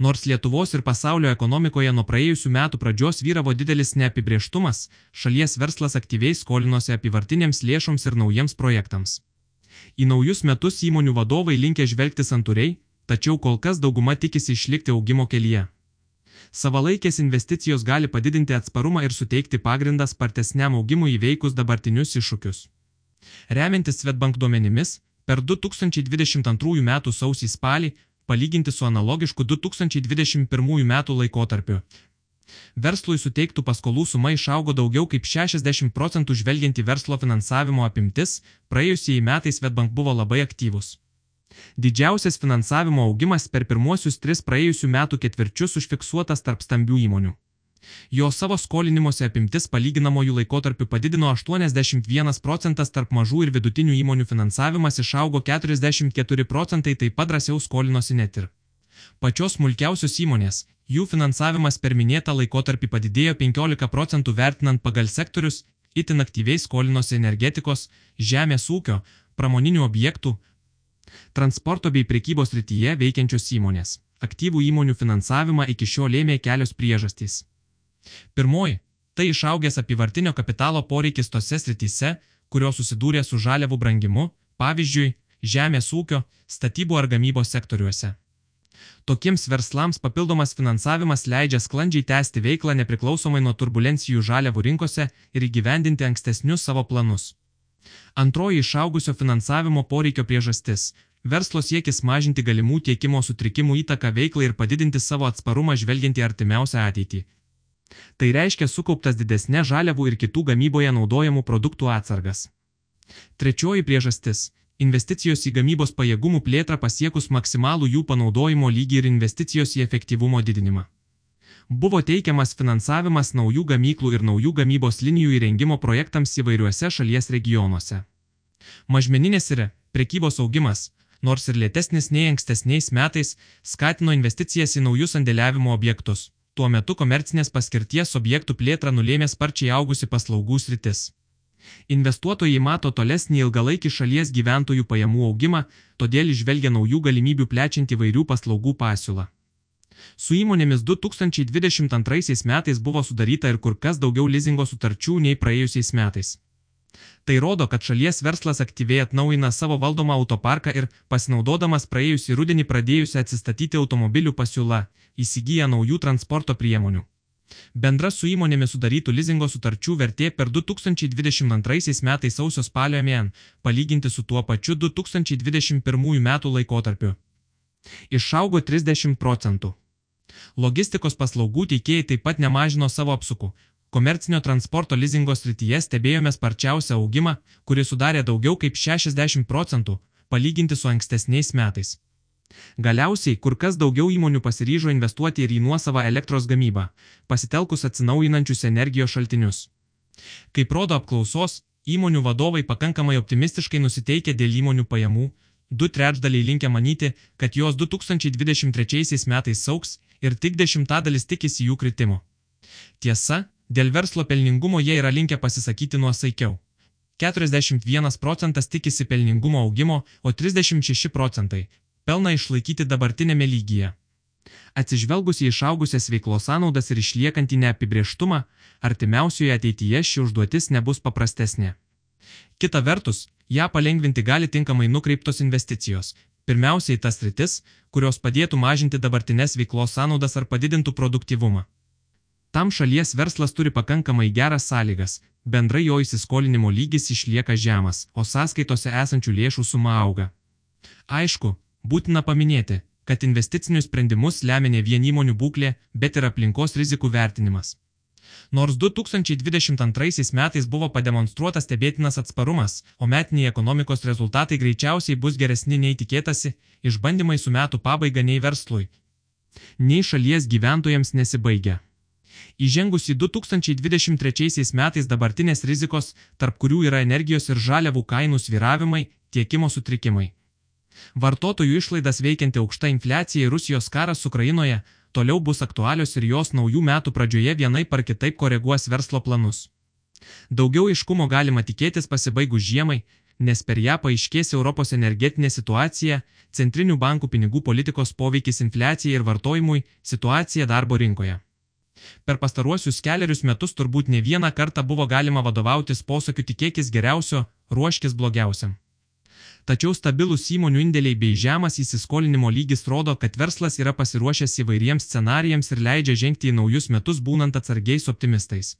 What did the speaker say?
Nors Lietuvos ir pasaulio ekonomikoje nuo praėjusių metų pradžios vyravo didelis neapibrieštumas, šalies verslas aktyviai skolinosi apivartinėms lėšoms ir naujiems projektams. Į naujus metus įmonių vadovai linkia žvelgti santūriai, tačiau kol kas dauguma tikisi išlikti augimo kelyje. Savalaikės investicijos gali padidinti atsparumą ir suteikti pagrindą spartesniam augimui įveikus dabartinius iššūkius. Remiantis Svetbank duomenimis, per 2022 m. sausį spalį, palyginti su analogišku 2021 m. laikotarpiu, Verslui suteiktų paskolų suma išaugo daugiau kaip 60 procentų žvelgiant į verslo finansavimo apimtis, praėjusiai metais Svetbank buvo labai aktyvus. Didžiausias finansavimo augimas per pirmuosius tris praėjusių metų ketvirčius užfiksuotas tarp stambių įmonių. Jo savo skolinimuose apimtis palyginamojų laikotarpių padidino 81 procentas tarp mažų ir vidutinių įmonių finansavimas išaugo 44 procentai taip pat drąsiau skolinosi net ir. Pačios smulkiausios įmonės, jų finansavimas per minėtą laikotarpį padidėjo 15 procentų vertinant pagal sektorius, itin aktyviai skolinosi energetikos, žemės ūkio, pramoninių objektų, transporto bei prekybos rytyje veikiančios įmonės. Aktyvų įmonių finansavimą iki šiol lėmė kelios priežastys. Pirmoji - tai išaugęs apivartinio kapitalo poreikis tose srityse, kurios susidūrė su žaliavų brangimu, pavyzdžiui, žemės ūkio, statybų ar gamybos sektoriuose. Tokiems verslams papildomas finansavimas leidžia sklandžiai tęsti veiklą nepriklausomai nuo turbulencijų žaliavų rinkose ir įgyvendinti ankstesnius savo planus. Antroji išaugusio finansavimo poreikio priežastis - verslo siekis mažinti galimų tiekimo sutrikimų įtaką veiklai ir padidinti savo atsparumą žvelgiant į artimiausią ateitį. Tai reiškia sukauptas didesnė žaliavų ir kitų gamyboje naudojamų produktų atsargas. Trečioji priežastis investicijos į gamybos pajėgumų plėtrą pasiekus maksimalų jų panaudojimo lygį ir investicijos į efektyvumo didinimą. Buvo teikiamas finansavimas naujų gamyklų ir naujų gamybos linijų įrengimo projektams įvairiuose šalies regionuose. Mažmeninės ir prekybos augimas, nors ir lėtesnis nei ankstesniais metais, skatino investicijas į naujus sandėliavimo objektus. Tuo metu komercinės paskirties objektų plėtrą nulėmė sparčiai augusi paslaugų sritis. Investuotojai mato tolesnį ilgalaikį šalies gyventojų pajamų augimą, todėl išvelgia naujų galimybių plečiant įvairių paslaugų pasiūlą. Su įmonėmis 2022 metais buvo sudaryta ir kur kas daugiau lizingo sutarčių nei praėjusiais metais. Tai rodo, kad šalies verslas aktyviai atnaujina savo valdomą autoparką ir, pasinaudodamas praėjusį rudenį pradėjusią atsistatyti automobilių pasiūlą, įsigyja naujų transporto priemonių. Bendra su įmonėmis sudarytų lizingo sutarčių vertė per 2022 metais sausio spalio mėn, palyginti su tuo pačiu 2021 metų laikotarpiu. Išaugo 30 procentų. Logistikos paslaugų teikėjai taip pat nemažino savo apsukų. Komercinio transporto lizingo srityje stebėjome sparčiausią augimą, kuris sudarė daugiau kaip 60 procentų, palyginti su ankstesniais metais. Galiausiai, kur kas daugiau įmonių pasiryžo investuoti ir į nuosavą elektros gamybą, pasitelkus atsinaujinančius energijos šaltinius. Kaip rodo apklausos, įmonių vadovai pakankamai optimistiškai nusiteikia dėl įmonių pajamų, du trečdaliai linkia manyti, kad jos 2023 metais auks ir tik dešimtadalis tikisi jų kritimo. Tiesa, dėl verslo pelningumo jie yra linkę pasisakyti nuosaikiau. 41 procentas tikisi pelningumo augimo, o 36 procentai pelną išlaikyti dabartinėme lygyje. Atsižvelgus į išaugusias veiklos sąnaudas ir išliekantį neapibrieštumą, artimiausioje ateityje ši užduotis nebus paprastesnė. Kita vertus, ją palengvinti gali tinkamai nukreiptos investicijos. Pirmiausiai tas rytis, kurios padėtų mažinti dabartinės veiklos sąnaudas ar padidintų produktivumą. Tam šalies verslas turi pakankamai geras sąlygas, bendrai jo įsiskolinimo lygis išlieka žemas, o sąskaitose esančių lėšų suma auga. Aišku, Būtina paminėti, kad investicinius sprendimus lemia ne vien įmonių būklė, bet ir aplinkos rizikų vertinimas. Nors 2022 metais buvo pademonstruotas stebėtinas atsparumas, o metiniai ekonomikos rezultatai greičiausiai bus geresni nei tikėtasi, išbandymai su metų pabaiga nei verslui, nei šalies gyventojams nesibaigia. Įžengus į 2023 metais dabartinės rizikos, tarp kurių yra energijos ir žaliavų kainų sviravimai, tiekimo sutrikimai. Vartotojų išlaidas veikianti aukšta infliacija ir Rusijos karas Ukrainoje toliau bus aktualios ir jos naujų metų pradžioje vienai par kitaip koreguos verslo planus. Daugiau aiškumo galima tikėtis pasibaigus žiemai, nes per ją paaiškės Europos energetinė situacija, centrinių bankų pinigų politikos poveikis infliacijai ir vartojimui, situacija darbo rinkoje. Per pastaruosius keliarius metus turbūt ne vieną kartą buvo galima vadovautis posakiu tikėkis geriausio, ruoškis blogiausiam. Tačiau stabilus įmonių indėliai bei žemas įsiskolinimo lygis rodo, kad verslas yra pasiruošęs įvairiems scenarijams ir leidžia žengti į naujus metus būnant atsargiais optimistais.